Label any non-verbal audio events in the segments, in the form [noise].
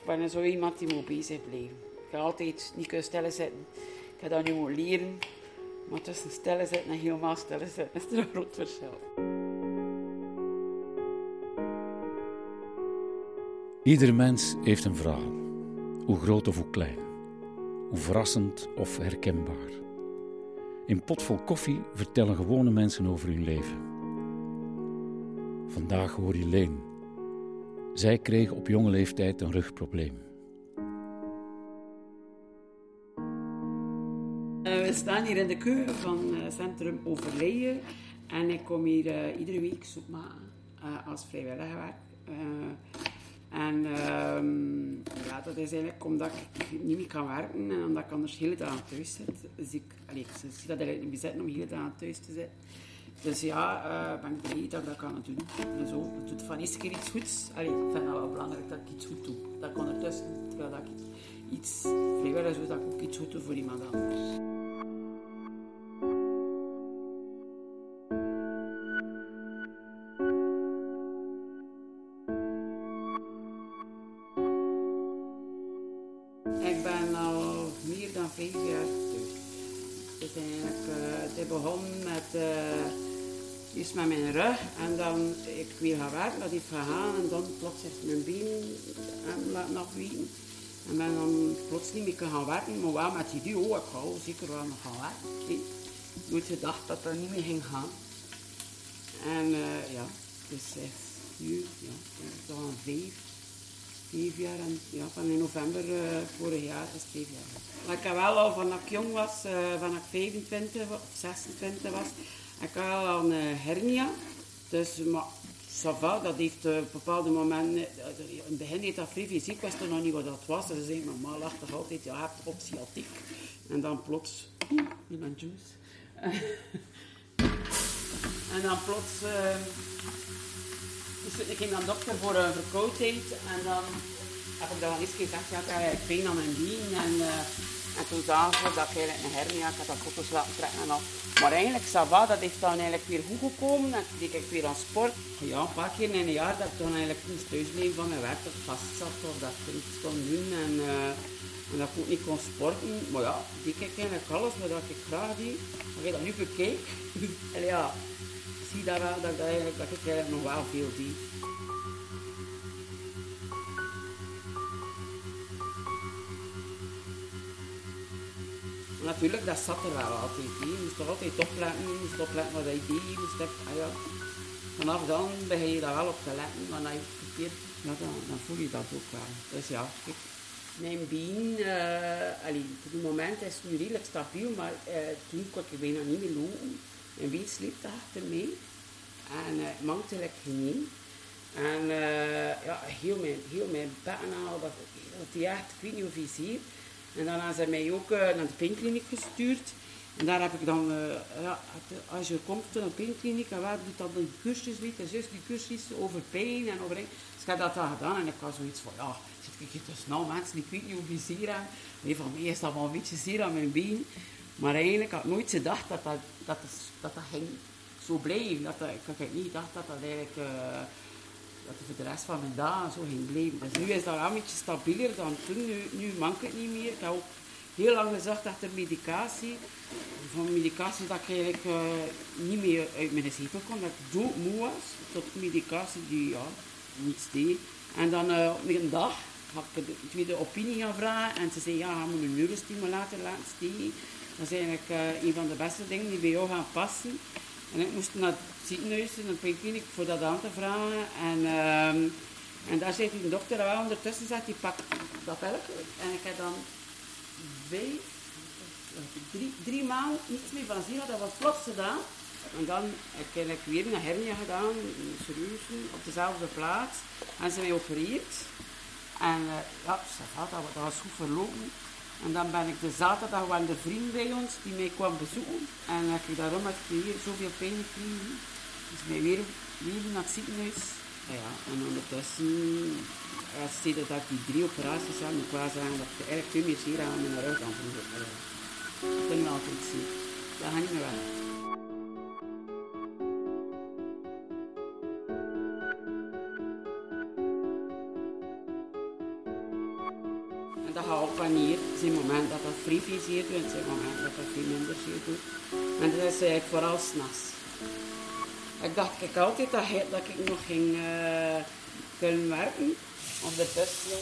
ik ben zo iemand die moet bezig blijven. Ik ga altijd niet kunnen stellen zitten. Ik ga dat nu moeten leren. Maar tussen stellen zitten en helemaal stellen zitten is er een groot verschil. Ieder mens heeft een verhaal, hoe groot of hoe klein, hoe verrassend of herkenbaar. In Potvol Koffie vertellen gewone mensen over hun leven. Vandaag hoor je Leen. Zij kreeg op jonge leeftijd een rugprobleem. Uh, we staan hier in de keuken van uh, Centrum Overleien. En ik kom hier uh, iedere week zoek maken als vrijwilliger. En um, ja, dat is eigenlijk omdat ik niet meer kan werken en omdat ik anders hele dagen thuis zit. Dus ik, allee, zie dat eigenlijk niet bezitten om hele dagen thuis te zitten. Dus ja, uh, ben ik blij dat ik dat kan doen. En zo, het doet van eerste keer iets goeds. Allee, ik vind het wel belangrijk dat ik iets goed doe. Dat ik ondertussen, terwijl dat ik iets vrijwillig doe, dat ik ook iets goed doe voor iemand anders. Ik ben al meer dan vijf jaar thuis. Dus eigenlijk, uh, het begon met, uh, eerst met mijn rug en dan, ik wil gaan werken, dat heeft gegaan en dan plots heeft mijn been hem laten afweten. En ben dan plots niet meer kunnen gaan werken, maar wel met die idee, oh ik ga zeker wel nog gaan werken. Okay. Nooit gedacht dat dat niet meer ging gaan. En uh, ja, dus nu, ja, toch al vijf, vijf jaar en ja, van in november uh, vorig jaar is het vijf jaar. Maar ik heb wel al van ik jong was, uh, van ik 25 of 26 was, ik had een hernia. Dus, maar Sava, dat heeft op bepaalde momenten, uh, in het begin deed dat vrij fysiek, ik wist nog niet wat dat was. Dus zei lacht toch altijd, ja, je hebt optiatiek. En dan plots, juice. [laughs] en dan plots, uh, dus ik ging dan dokter voor een verkoudheid en dan heb ik dat eens gezegd, ja, ik heb pijn aan mijn been en, en toen zagen ze dat ik eigenlijk een hernia, ik had dat foto's laten trekken en al. Maar eigenlijk, Sava, dat heeft dan eigenlijk weer goed gekomen. En toen deed ik weer aan sport. Ja, een paar keer in een jaar dat ik dan eigenlijk moest thuisblijven van mijn werk. Dat ik vast zat of dat ik iets kon doen. En, uh, en dat ik ook niet kon sporten. Maar ja, deed ik eigenlijk alles wat ik graag deed. Als je dat nu bekijk, [laughs] en ja, zie dat wel dat, ik eigenlijk nog wel veel deed. Natuurlijk, dat zat er wel altijd. Je moest toch altijd opletten, je moest opletten wat je deed. Je moest ah, ja. Vanaf dan begin je daar wel op te letten, maar als je het verkeerd, ja, dan, dan, voel je dat ook wel. Dus ja, kijk. Mijn been, uh, allee, voor het moment is het nu redelijk stabiel, maar uh, toen kon ik bijna niet meer lopen. Mijn been sleepte achter mee en uh, mankte geen. En ja, heel mijn, heel mijn bekken al, dat, dat die echt, ik weet niet of je ziet, en hebben ze mij ook uh, naar de pijnkliniek gestuurd. En daar heb ik dan, uh, ja, als je komt naar een pijnkliniek, en waar doet dat een cursus, weet je, zus die cursus over pijn en over... Dus ik heb dat dan gedaan en ik was zoiets van, ja, zit ik dus nou mensen, ik weet niet hoeveel zeer aan. Nee, van mij is dat wel een beetje zeer aan mijn been. Maar eigenlijk had ik nooit gedacht dat dat, dat, dat, ging zo blijven. Dat, dat, ik had niet gedacht dat dat eigenlijk... dat het de rest van mijn dagen zo ging blijven. Dus nu is dat wel een beetje stabieler dan toen. Nu, nu mank het niet meer. Ik heb ook heel lang gezocht achter medicatie. Van medicatie dat ik eigenlijk uh, niet meer uit mijn zetel kon. Dat ik doodmoe was. Tot medicatie die ja, niets deed. En dan uh, op een dag had ik de tweede opinie gaan vragen. En ze zei, ja, je moet een neurostimulator laten steken. Dat is eigenlijk uh, een van de beste dingen die bij jou gaan passen. En ik moest naar het ziekenhuis, naar de pijnkliniek, voor dat aan te vragen. En, um, en daar zei die dokter wel ondertussen, zegt hij, pak dat velkje. En ik heb dan vijf, drie, drie maanden niets meer van zien, dat was plots gedaan. En dan heb ik weer een hernia gedaan, serieus, op dezelfde plaats. En ze mij opereerd. En uh, ja, dat was goed verlopen. En dan ben ik de zaterdag wel de vriend bij ons die mij kwam bezoeken. En heb ik daarom heb ik hier zoveel pijn gekregen. Dus mij weer, weer naar het ziekenhuis. Ja, en ondertussen, als dat ik die drie operaties had, moet ik wel zeggen dat ik eigenlijk veel meer zeer aan mijn rug aan vroeger. Je altijd zien. Dat niet meer weg. Veel zeer doet en zijn momenten dat dat veel minder zeer doet. En dat is eigenlijk vooral s'nachts. Ik dacht ik altijd dat, dat ik nog ging uh, kunnen werken. Ondertussen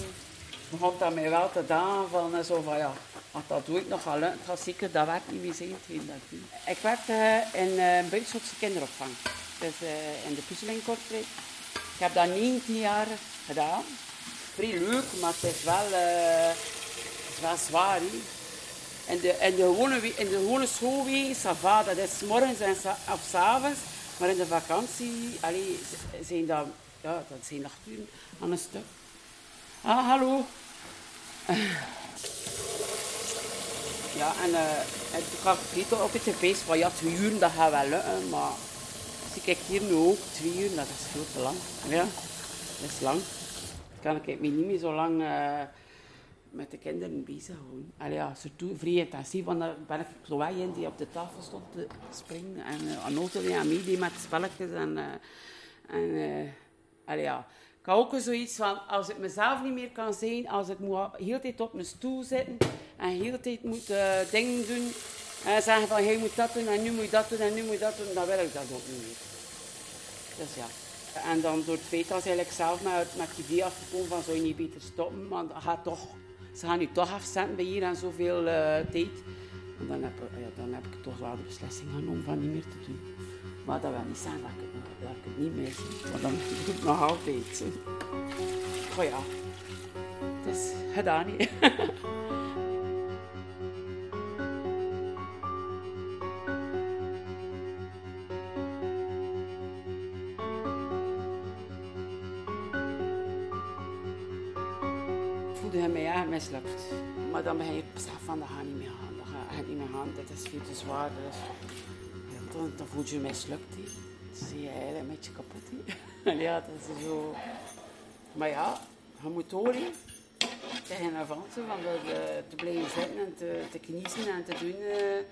begon dat mij wel te van uh, zo van ja, als dat doe ik nog wel lukt, dat werkt niet meer zijn. Dat ik uh, in uh, een buitenschotse kinderopvang. Dus in de Puzzelingkortrijk. Ik heb dat 19 jaar gedaan. Vrij leuk, maar het is wel, het is wel zwaar. In de, in de gewone, in de gewone schoolweek, va, dat is morgens en of. Maar in de vakantie allee, zijn dat, ja, dat zijn nachturen aan een stuk. Ah, hallo. [laughs] Ja, en uh, ik ga niet op het feest van ja, twee uur, dat gaat wel lukken, maar zie ik hier nu ook twee uur, dat is veel te lang. Ja, dat is lang. Dan kan ik niet meer zo lang uh, met de kinderen bezig houden. Allee, ja, surtout vrij intensief, want dan ben ik zo weg in die op de tafel stond te springen. En uh, die aan meedeed met spelletjes. En, uh, en allee, ja. Ik heb ook zoiets van, als ik mezelf niet meer kan zijn, als ik moet heel tijd op mijn stoel zitten en heel tijd moet dingen doen en zeggen van, jij moet dat doen en nu moet dat doen en nu moet dat doen, dan wil ik dat ook niet meer. Dus ja. En dan door het feit dat eigenlijk zelf met, met het idee afgekomen van, zou je niet beter stoppen, want dat gaat toch ze gaan nu toch afzetten bij hier en zoveel uh, tijd. En dan heb, ja, dan heb ik toch wel de beslissing genomen van niet meer te doen. Maar dat wil niet zeggen dat ik het, niet meer zie. Maar dan [laughs] doe ik nog altijd. Oh ja, het is gedaan niet. [laughs] Dat is veel te zwaar. Dus, dan, dan voel je je mislukt. He. Dan zie je eigenlijk een beetje kapot. [laughs] ja, dat is zo. Maar ja, je moet horen. Tegen avansen van de, te blijven zitten en te, te kniezen en te doen. Uh.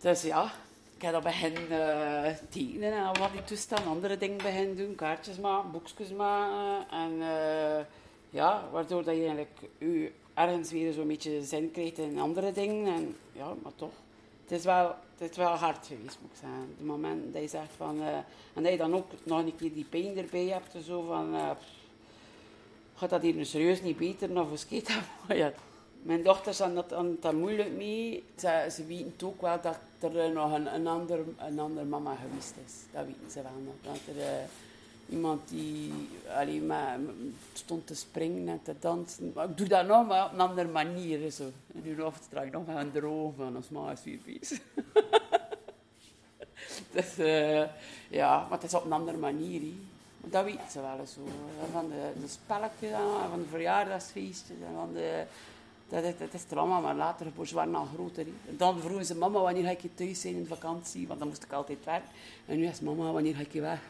Dus ja, ik heb dat beginnen uh, tekenen en wat die toestaan. Andere dingen beginnen doen. Kaartjes maken, boekjes maken. En, ja, waardoor dat je eigenlijk je ergens weer zo'n beetje zin krijgt in andere dingen. En, ja, maar toch, het is, wel, het is wel hard geweest, moet ik zeggen. Het moment dat je zegt van... Uh, en dat je dan ook nog een keer die pijn erbij hebt. Zo van... Uh, gaat dat hier nu serieus niet beter? Of hoe dat? ja. Mijn dochters hadden dat, moeilijk mee. Ze, ze weten ook wel dat er nog een, een, ander, een andere mama geweest is. Dat weten ze wel nog. Dat er, uh, iemand die alleen maar stond te springen en te dansen. Maar ik doe dat nog maar op een andere manier. Zo. En nu het nog gaan drogen van ons weer bezig. [laughs] dus uh, ja, maar het is op een andere manier. Dat weten ze wel zo. Van de, de spelletjes, van de verjaardagsfeestjes en van de... Dat is, dat is allemaal, maar later waren al groter. Dan vroegen ze mama, wanneer ga ik je thuis zijn in vakantie? Want dan moest ik altijd werken. En nu is mama, wanneer ga ik je weg?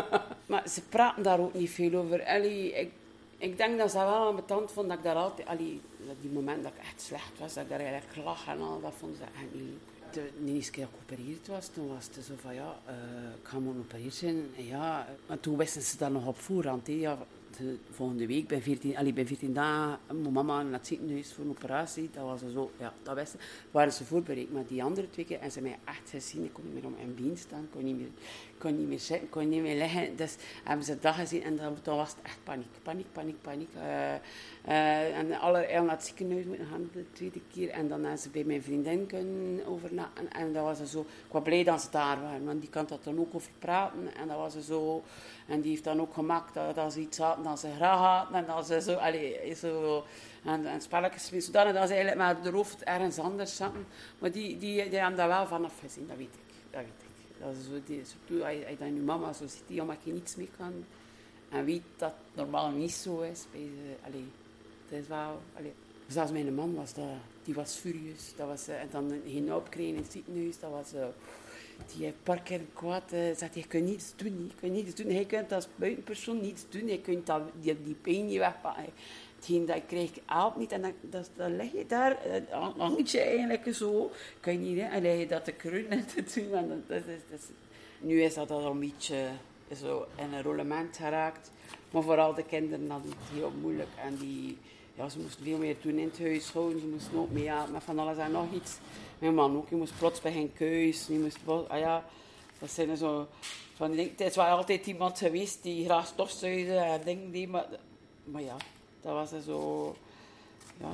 [laughs] maar ze praten daar ook niet veel over. Allee, ik, ik denk dat ze wel ambetant vonden dat ik daar altijd... Allee, die moment dat ik echt slecht was, dat ik daar eigenlijk lag en al, dat vonden ze echt niet leuk. De, eerste keer dat geopereerd was, toen was het zo van ja, uh, ik ga moeten opereerd zijn. En ja, maar toen wisten ze dat nog op voorhand. He. Ja, de volgende week, bij 14, allee, bij 14 dagen, mijn mama naar het ziekenhuis voor een operatie. Dat was zo, ja, dat wisten waren ze voorbereid. Maar die andere twee keer, en ze mij echt gezien, ik kon niet meer op mijn been staan, kon niet meer, kon niet meer zitten, kon niet meer liggen. Dus hebben ze dat gezien en dan, dan was het echt paniek, paniek, paniek, paniek. Uh, uh, en allereerst naar het ziekenhuis moeten gaan de tweede keer. En dan hebben ze bij mijn vriendin kunnen overnachten. En, en dat was zo, ik was blij dat ze daar waren, want die kan dat dan ook over praten. En dat was zo, en die heeft dan ook gemaakt dat, dat ze iets hadden dat ze graag hadden. En dat ze zo, allee, zo en, en spelletjes mee, zodanig dat ze eigenlijk met de hoofd ergens anders zaten. Maar die, die, die hebben dat wel vanaf gezien, dat weet ik. Dat weet ik. Dat is zo, die, surtout als je, als je mama zo ziet, die omdat je niets mee kan. En weet dat normaal niet zo is. Bij ze, allee, het is wel, allee. Zelfs mijn man was dat, die was furieus. Dat was, en dan geen opkrijgen in het ziekenhuis, dat was... Uh, die paar keer kwaad uh, zegt, je kunt niets doen, je kunt niets doen. Je kunt als buitenpersoon niets doen, je kunt dat, die, die pijn niet wegpakken. Hetgeen dat ik helpt niet. En dan, dat, leg je daar, dan hangt je eigenlijk zo. Kun je niet, hè? en leg je dat te kruinen en doen. En dat, nu is dat al een beetje zo in een rollement geraakt. Maar vooral de kinderen hadden het heel moeilijk. En die, ja, ze moesten veel meer doen in het huishouden. Ze moesten ook mee met van alles en nog iets. Mijn man ook, die moest plots bij geen keus. Die moest, ah ja, dat zijn zo van. Het is altijd iemand geweest die graag stofzuigde en dingen maar, maar ja, dat was zo, ja,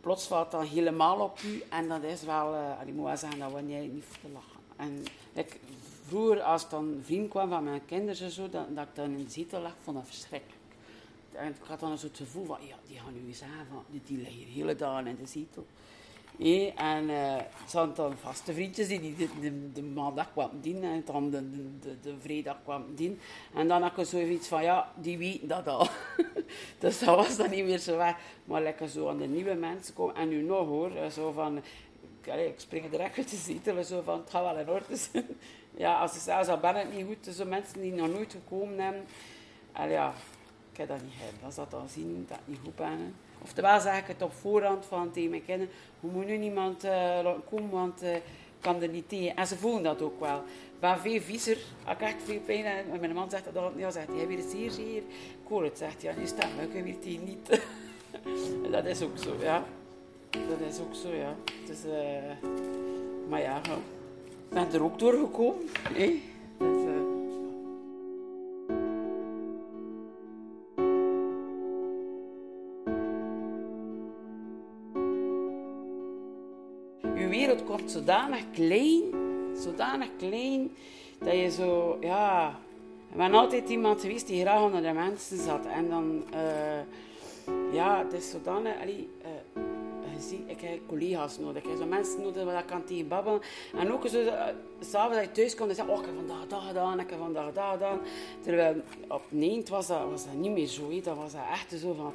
plots valt dan helemaal op u en dat is wel, uh, ik moet wel zeggen, dat wanneer niet te lachen. En ik, vroeger, als dan een vriend kwam van mijn kinderen en zo, dat, dat ik dan in de zetel lag, vond dat verschrikkelijk. En ik had dan een soort gevoel van, ja, die gaan nu zeggen, van, die, die liggen de hele dag in de zetel. Nee, en uh, ze hadden dan vaste vriendjes die, de, de maandag kwamen dienen en dan de, de, de, vrijdag kwamen dienen. En dan had ik zoiets van, ja, die weten dat al. [laughs] [laughs] dus dat was dan niet meer zo waar. Maar lekker zo aan de nieuwe mensen komen. En nu nog hoor, zo van, ik spring direct uit de zetel, zo van, het gaat wel in orde [laughs] zijn. ja, als ze zelfs al ben het niet goed, zo mensen die nog nooit gekomen hebben. En ja, ik heb dat niet hebben. Als dat dan zien, dat ik niet goed ben. Oftewel zeg ik het op voorhand van tegen mijn kinderen, hoe moet nu niemand laten komen, want uh, kan er niet tegen. En ze voelen dat ook wel. Ik ben veel viezer, ik echt veel pijn en mijn man zegt dat altijd, ja, zegt hij, het zeer zeer? Ik het, zegt hij, ja, nu staat me, ik weet het niet. [laughs] dat is ook zo, ja. Dat is ook zo, ja. Dus, uh, maar ja, ik ben er ook doorgekomen. Eh? Zodanig klein, zodanig klein, dat je zo, ja... Ik ben altijd iemand geweest die graag onder de mensen zat. En dan, uh, ja, het is zodanig... Allee, uh, ik heb collega's nodig. Ik heb zo mensen nodig waar ik kan babbelen. En ook zo, uh, s'avonds dat je thuis komt en zeggen, oh, ik heb vandaag dat gedaan, ik heb vandaag dat gedaan. Terwijl op nee, was dat, was dat niet meer zo. Dat was dat echt zo van...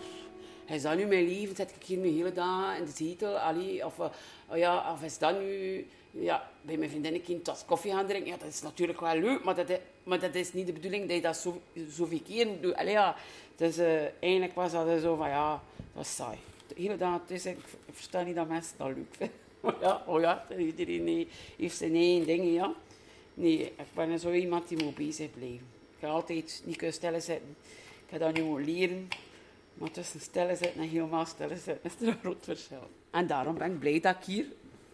Hij is dat nu mijn leven? Zet ik hier mijn hele dag in de zetel? Allee, of, oh ja, of is dat nu ja, bij mijn vriendin een tas koffie gaan drinken? Ja, dat is natuurlijk wel leuk, maar dat is, maar dat is niet de bedoeling dat je dat zo, zoveel keer doet. Dus uh, eigenlijk was dat zo van, ja, dat is saai. De hele dag dus ik versta niet dat mensen dat leuk vinden. [laughs] ja, oh ja, iedereen heeft zijn eigen dingen, ja. Nee, ik ben zo iemand die moet bezig blijven. Ik ga altijd niet kunnen stellen zitten. Ik ga dat nu leren. Maar tussen stellen zitten en helemaal stellen zitten is er een groot verschil. En daarom ben ik blij dat ik hier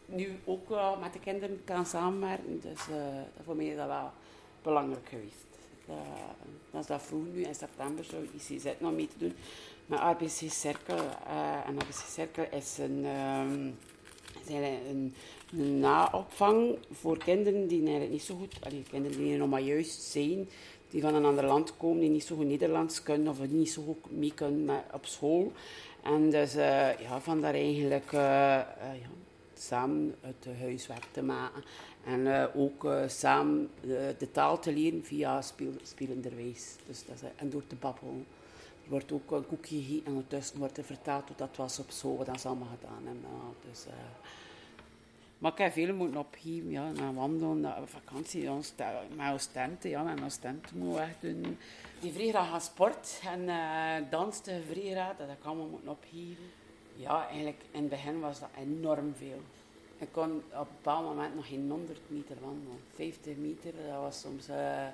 nu ook uh, met de kinderen kan samenwerken. Dus uh, voor mij is dat wel belangrijk geweest. Uh, dat is dat vroeg nu, in september zou ICZ nog mee te doen. Maar ABC Cirkel, en ABC Cirkel is een, um, een naopvang voor kinderen die eigenlijk niet zo goed, allee, kinderen die nog maar juist zijn, die van een ander land komen, die niet zo goed Nederlands kunnen of niet zo goed mee kunnen op school. En dus uh, ja, van daar eigenlijk uh, uh, ja, samen het huiswerk te maken. En ook samen de taal te leren via speel, spelenderwijs. Dus dat en door te babbelen. Er wordt ook een koekje gegeten en ondertussen wordt er vertaald hoe dat was op school, wat ze allemaal gedaan hebben. Dus, maar ik heb veel moeten opgeven, ja, naar wandelen, naar vakantie, met ons tenten, ja, met ons tenten moet echt doen. Die vrij graag aan sport en uh, danste vrij graag, dat ik allemaal moeten opgeven. Ja, eigenlijk in het begin was dat enorm veel. Ik kon op een bepaald moment nog geen 100 meter wandelen. 50 meter, dat was soms... Uh,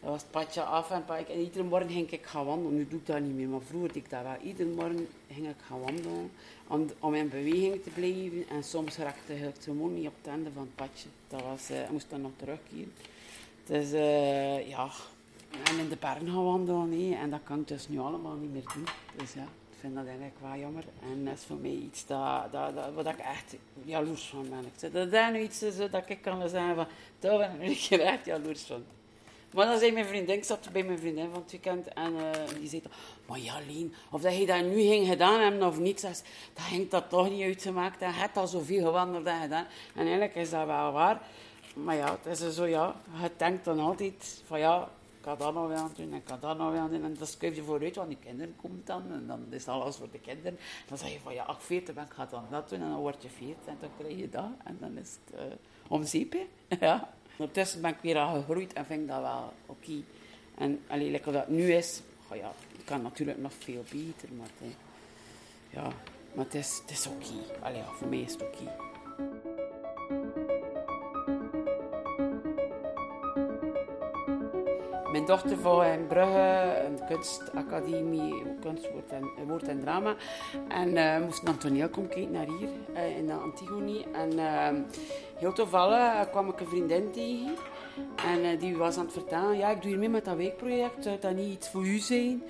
dat was het padje af en, padje. en iedere morgen ging ik gaan wandelen. Nu doe ik dat niet meer, maar vroeger deed ik dat wel. Iedere morgen ging ik gaan wandelen om, om in beweging te blijven. En soms raakte ik gewoon niet op het einde van het padje. Dat was, uh, ik moest dan nog terugkeren. Dus uh, ja, en in de bergen gaan wandelen. En dat kan ik dus nu allemaal niet meer doen. Dus ja, ik vind dat eigenlijk wel jammer. En dat is voor mij iets dat, dat, dat, wat ik echt jaloers van ben. Dat is nu iets dat ik kan zeggen van, daar ben ik echt jaloers van. Maar dan zei mijn vriendin, ik zat bij mijn vriendin van het weekend en uh, die zei, maar ja, Leen, of dat je dat nu ging gedaan hebben of niet, dat hangt dat toch niet uitgemaakt. En hebt al zoveel gewandeld en gedaan. En eigenlijk is dat wel waar. Maar ja, het is zo, ja, je denkt dan altijd van ja, ik ga dat nog wel doen en ik ga dat nog wel doen. En dat schuif je vooruit, want die kinderen komen dan en dan is alles voor de kinderen. En dan zeg je van ja, ach, 40 ben ik ga dan dat doen en dan word je 40 en dan krijg je dat. En dan is het uh, om zeep, [laughs] ja. Ondertussen ben ik weer al gegroeid en vind ik dat wel oké. En alleen lekker dat het nu is, ja, kan natuurlijk nog veel beter, maar, het, ja, maar het is, is oké. Okay. Voor mij is het oké. Mijn dochter voor in Brugge, een kunstacademie, kunst, woord en, woord en drama. En uh, moest naar toneel komen kijken naar hier, uh, in Antigone. En uh, heel toevallig kwam ik een vriendin tegen. En die was aan het vertellen, ja, ik doe hier mee met dat weekproject, zou dat niet iets voor u zijn?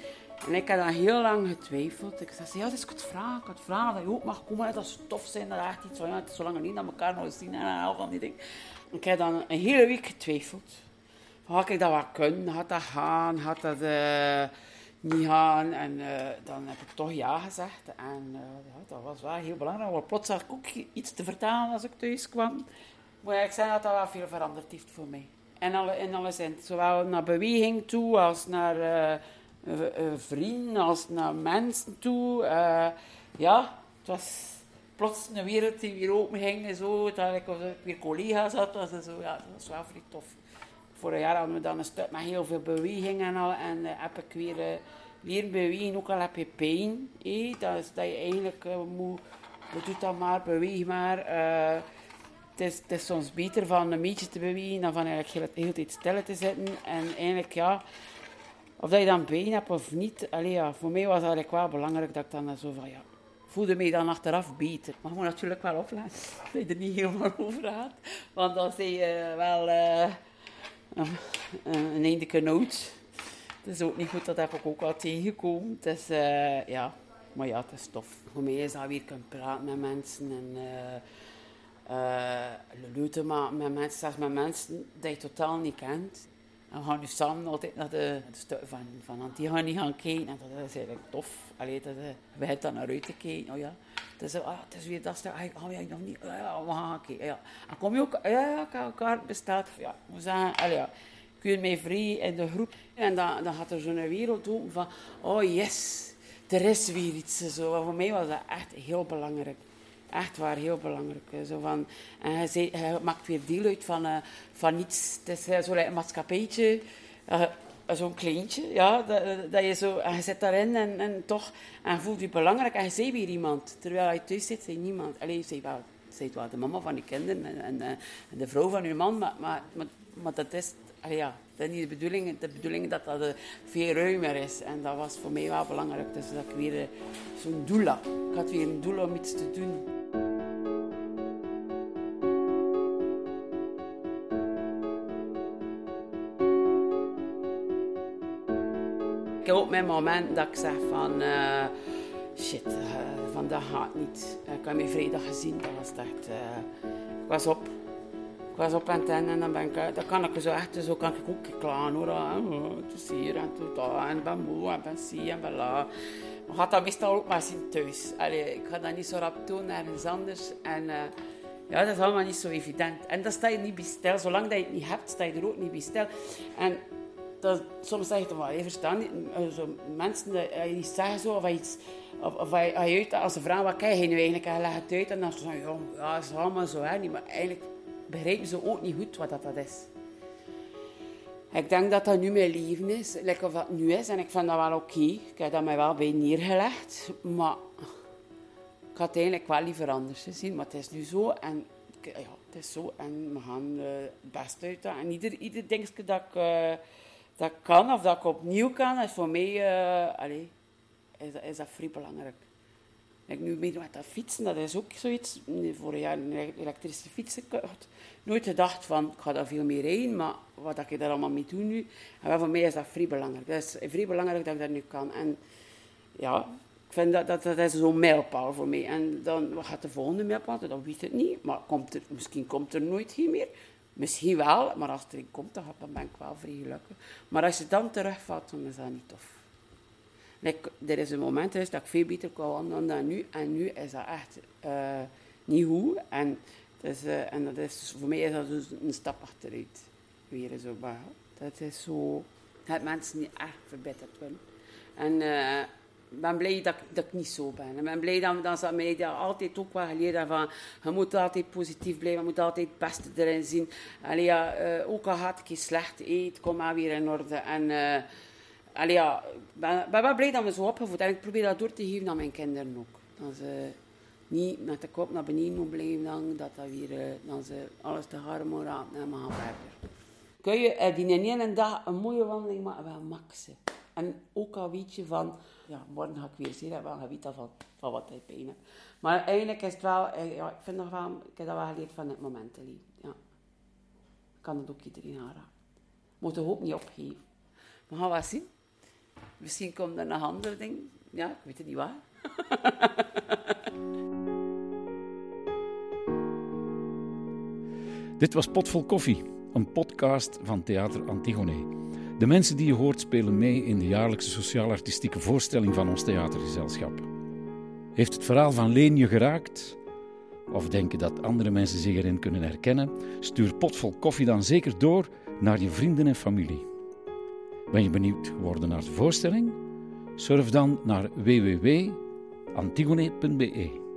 En ik heb dan heel lang getwijfeld. Ik zei, ja, dat is goed vragen. Ik had vragen dat je ook mag komen. Dat is tof zijn. Dat is echt iets van, ja, het is zo lang niet dat elkaar nog zien en al van die dingen. Ik heb dan een hele week getwijfeld. Had ik dat wat kunnen? Had dat gaan? Had dat uh, niet gaan? En uh, dan heb ik toch ja gezegd. En uh, ja, dat was wel heel belangrijk. Want plots had ik ook iets te vertellen als ik thuis kwam. Maar ik zei dat dat wel veel veranderd heeft voor mij. En alle, in alle zin. Zowel naar beweging toe als naar vrienden, als naar mensen toe. ja, het was plots een wereld die weer open ging en zo. Dat ik weer collega's had. Was, zo, ja, dat was wel vrij tof. Vorig jaar hadden we dan een stuk met heel veel beweging en al. En uh, heb ik weer uh, leren bewegen, ook al heb je pijn. Eh? Dat is je eigenlijk uh, moet, doet dat maar, beweeg maar. het, is, het is soms beter van een beetje te bewegen dan van eigenlijk heel, heel tijd stil te zitten. En eigenlijk ja, of dat je dan pijn hebt of niet. Allee, ja, voor mij was het eigenlijk wel belangrijk dat ik dan zo van ja, voelde mij dan achteraf beter. Maar je moet natuurlijk wel opletten [laughs] dat je er niet helemaal over gaat. Want dan zie je wel een eindelijke nood. Het is ook niet goed, dat heb ik ook al tegengekomen. Het is, uh, ja, maar ja, het is tof. Voor mij is dat weer kunnen praten met mensen en uh, uh, maken met mensen, zelfs met mensen die je totaal niet kent. En we gaan nu samen altijd naar de, de van, van Antigone gaan kijken. En dat is eigenlijk tof. Allee, dat, we hebben dan naar uit te kijken. Oh ja. Is, ah, het is weer dat stuk. Ah, oh, ja, nog niet. Ja, we gaan kijken. Ja. En kom je ook... Ja, ja, elkaar bestaat... Ja, we zeggen... Allee, ja. Kun mij vrij in de groep. En dan, dan gaat er zo'n wereld open van... Oh, yes. Er is weer iets. Zo. Voor mij was dat echt heel belangrijk. Echt waar, heel belangrijk. Zo van, en hij, maakt weer deel uit van, uh, van iets. Het is zo'n like maatschappijtje. Uh, zo'n kleintje, ja, dat, je zo, en je zit daarin en, en toch, en voelt je belangrijk en je ziet weer iemand. Terwijl je thuis zit, zei niemand. Alleen, je wel, zei wel de mama van je kinderen en, de vrouw van je man, maar, maar, maar, maar dat is, ja, dat is niet de bedoeling. De bedoeling dat dat veel ruimer is. En dat was voor mij wel belangrijk. Dus dat ik weer zo'n doel had. Ik had weer een doel om iets te doen. heb ook mijn moment dat ik zeg van... Uh, shit, uh, vandaag gaat niet. Ik heb me vrijdag gezien, dat was echt... Ik was op. Was op antenne en dan ben ik uit. Dan kan ik zo echt, zo kan ik ook klagen hoor. Oh, het is hier en het daar en moe en ben zie en ben la. Maar gaat dat meestal ook maar zien thuis. Allee, ik ga dat niet zo rap doen, ergens anders. En ja, dat is allemaal niet zo evident. En dan sta je niet bij stil. Zolang dat je het niet hebt, sta je er ook niet bij stil. En dat, soms zeg je wel, je niet. Zo, mensen die zeggen zo, of iets, of, je, als ze vragen wat krijg je nu eigenlijk, en je legt het uit en dan zeggen ja, ja, het is allemaal zo, hè, niet, maar eigenlijk begrijpen ze ook niet goed wat dat, dat is. Ik denk dat dat nu mijn leven is, lekker of dat nu is, en ik vind dat wel oké. Ik heb dat mij wel bij neergelegd, maar ik had eigenlijk wel liever anders gezien, maar het is nu zo en ja, het is zo en we gaan uh, het best uit. En ieder, ieder dingetje dat ik... Uh, dat kan of dat ik opnieuw kan, is voor mij uh, allez, is, is dat vrij belangrijk. Ik nu met dat fietsen, dat is ook zoiets. Vorig jaar een elektrische fiets gekocht. Nooit gedacht van, ik ga daar veel meer rijden, maar wat ik daar allemaal mee doe nu. En voor mij is dat vrij belangrijk. Dat is vrij belangrijk dat ik dat nu kan. En ja, ik vind dat dat, dat is zo'n mijlpaal voor mij. En dan, wat gaat de volgende mijlpaal? Dat weet ik niet. Maar komt er, misschien komt er nooit geen meer. Misschien wel, maar als er in komt, dan ben ik wel vrij gelukkig. Maar als je dan terugvalt, dan is dat niet tof. Like, er is een moment dat ik veel beter kon wandelen dan nu. En nu is dat echt uh, niet goed. En, dus, en dat is, voor mij is dat dus een stap achteruit. Weer zo. Dat is zo... Dat mensen niet echt verbeterd worden. En... Uh, ik ben blij dat, dat ik niet zo ben. Ik ben blij dat, dat ze mij altijd ook wel geleerd hebben van... Je moet altijd positief blijven, je moet altijd het beste erin zien. Allee, ook al gaat ik slecht eten, kom maar weer in orde. En allee, ja, ik ben, ben wel blij dat we zo opgevoed En ik probeer dat door te geven aan mijn kinderen ook. Dat ze niet met de kop naar beneden moeten blijven dat, dat weer, uh, dat ze alles te hard en we gaan verder. kun je eh, die in één dag een mooie wandeling maken, wel maxen. En ook al weet je van, ja, morgen ga ik weer zien, hè, want van, van wat hij pijn hebt. Maar eigenlijk is het wel, eh, ja, ik vind nog wel, ik heb dat wel geleerd van het momentenleven. Ja. Ik kan het ook iedereen aanraden. Moet de hoop niet opgeven. We gaan wat zien. Misschien komt er nog andere dingen. Ja, ik weet het niet waar. [laughs] Dit was Potvol Koffie, een podcast van Theater Antigone. De mensen die je hoort spelen mee in de jaarlijkse sociaal-artistieke voorstelling van ons theatergezelschap. Heeft het verhaal van Leen je geraakt? Of denken dat andere mensen zich erin kunnen herkennen? Stuur Potvol Koffie dan zeker door naar je vrienden en familie. Ben je benieuwd geworden naar de voorstelling? Surf dan naar www.antigone.be.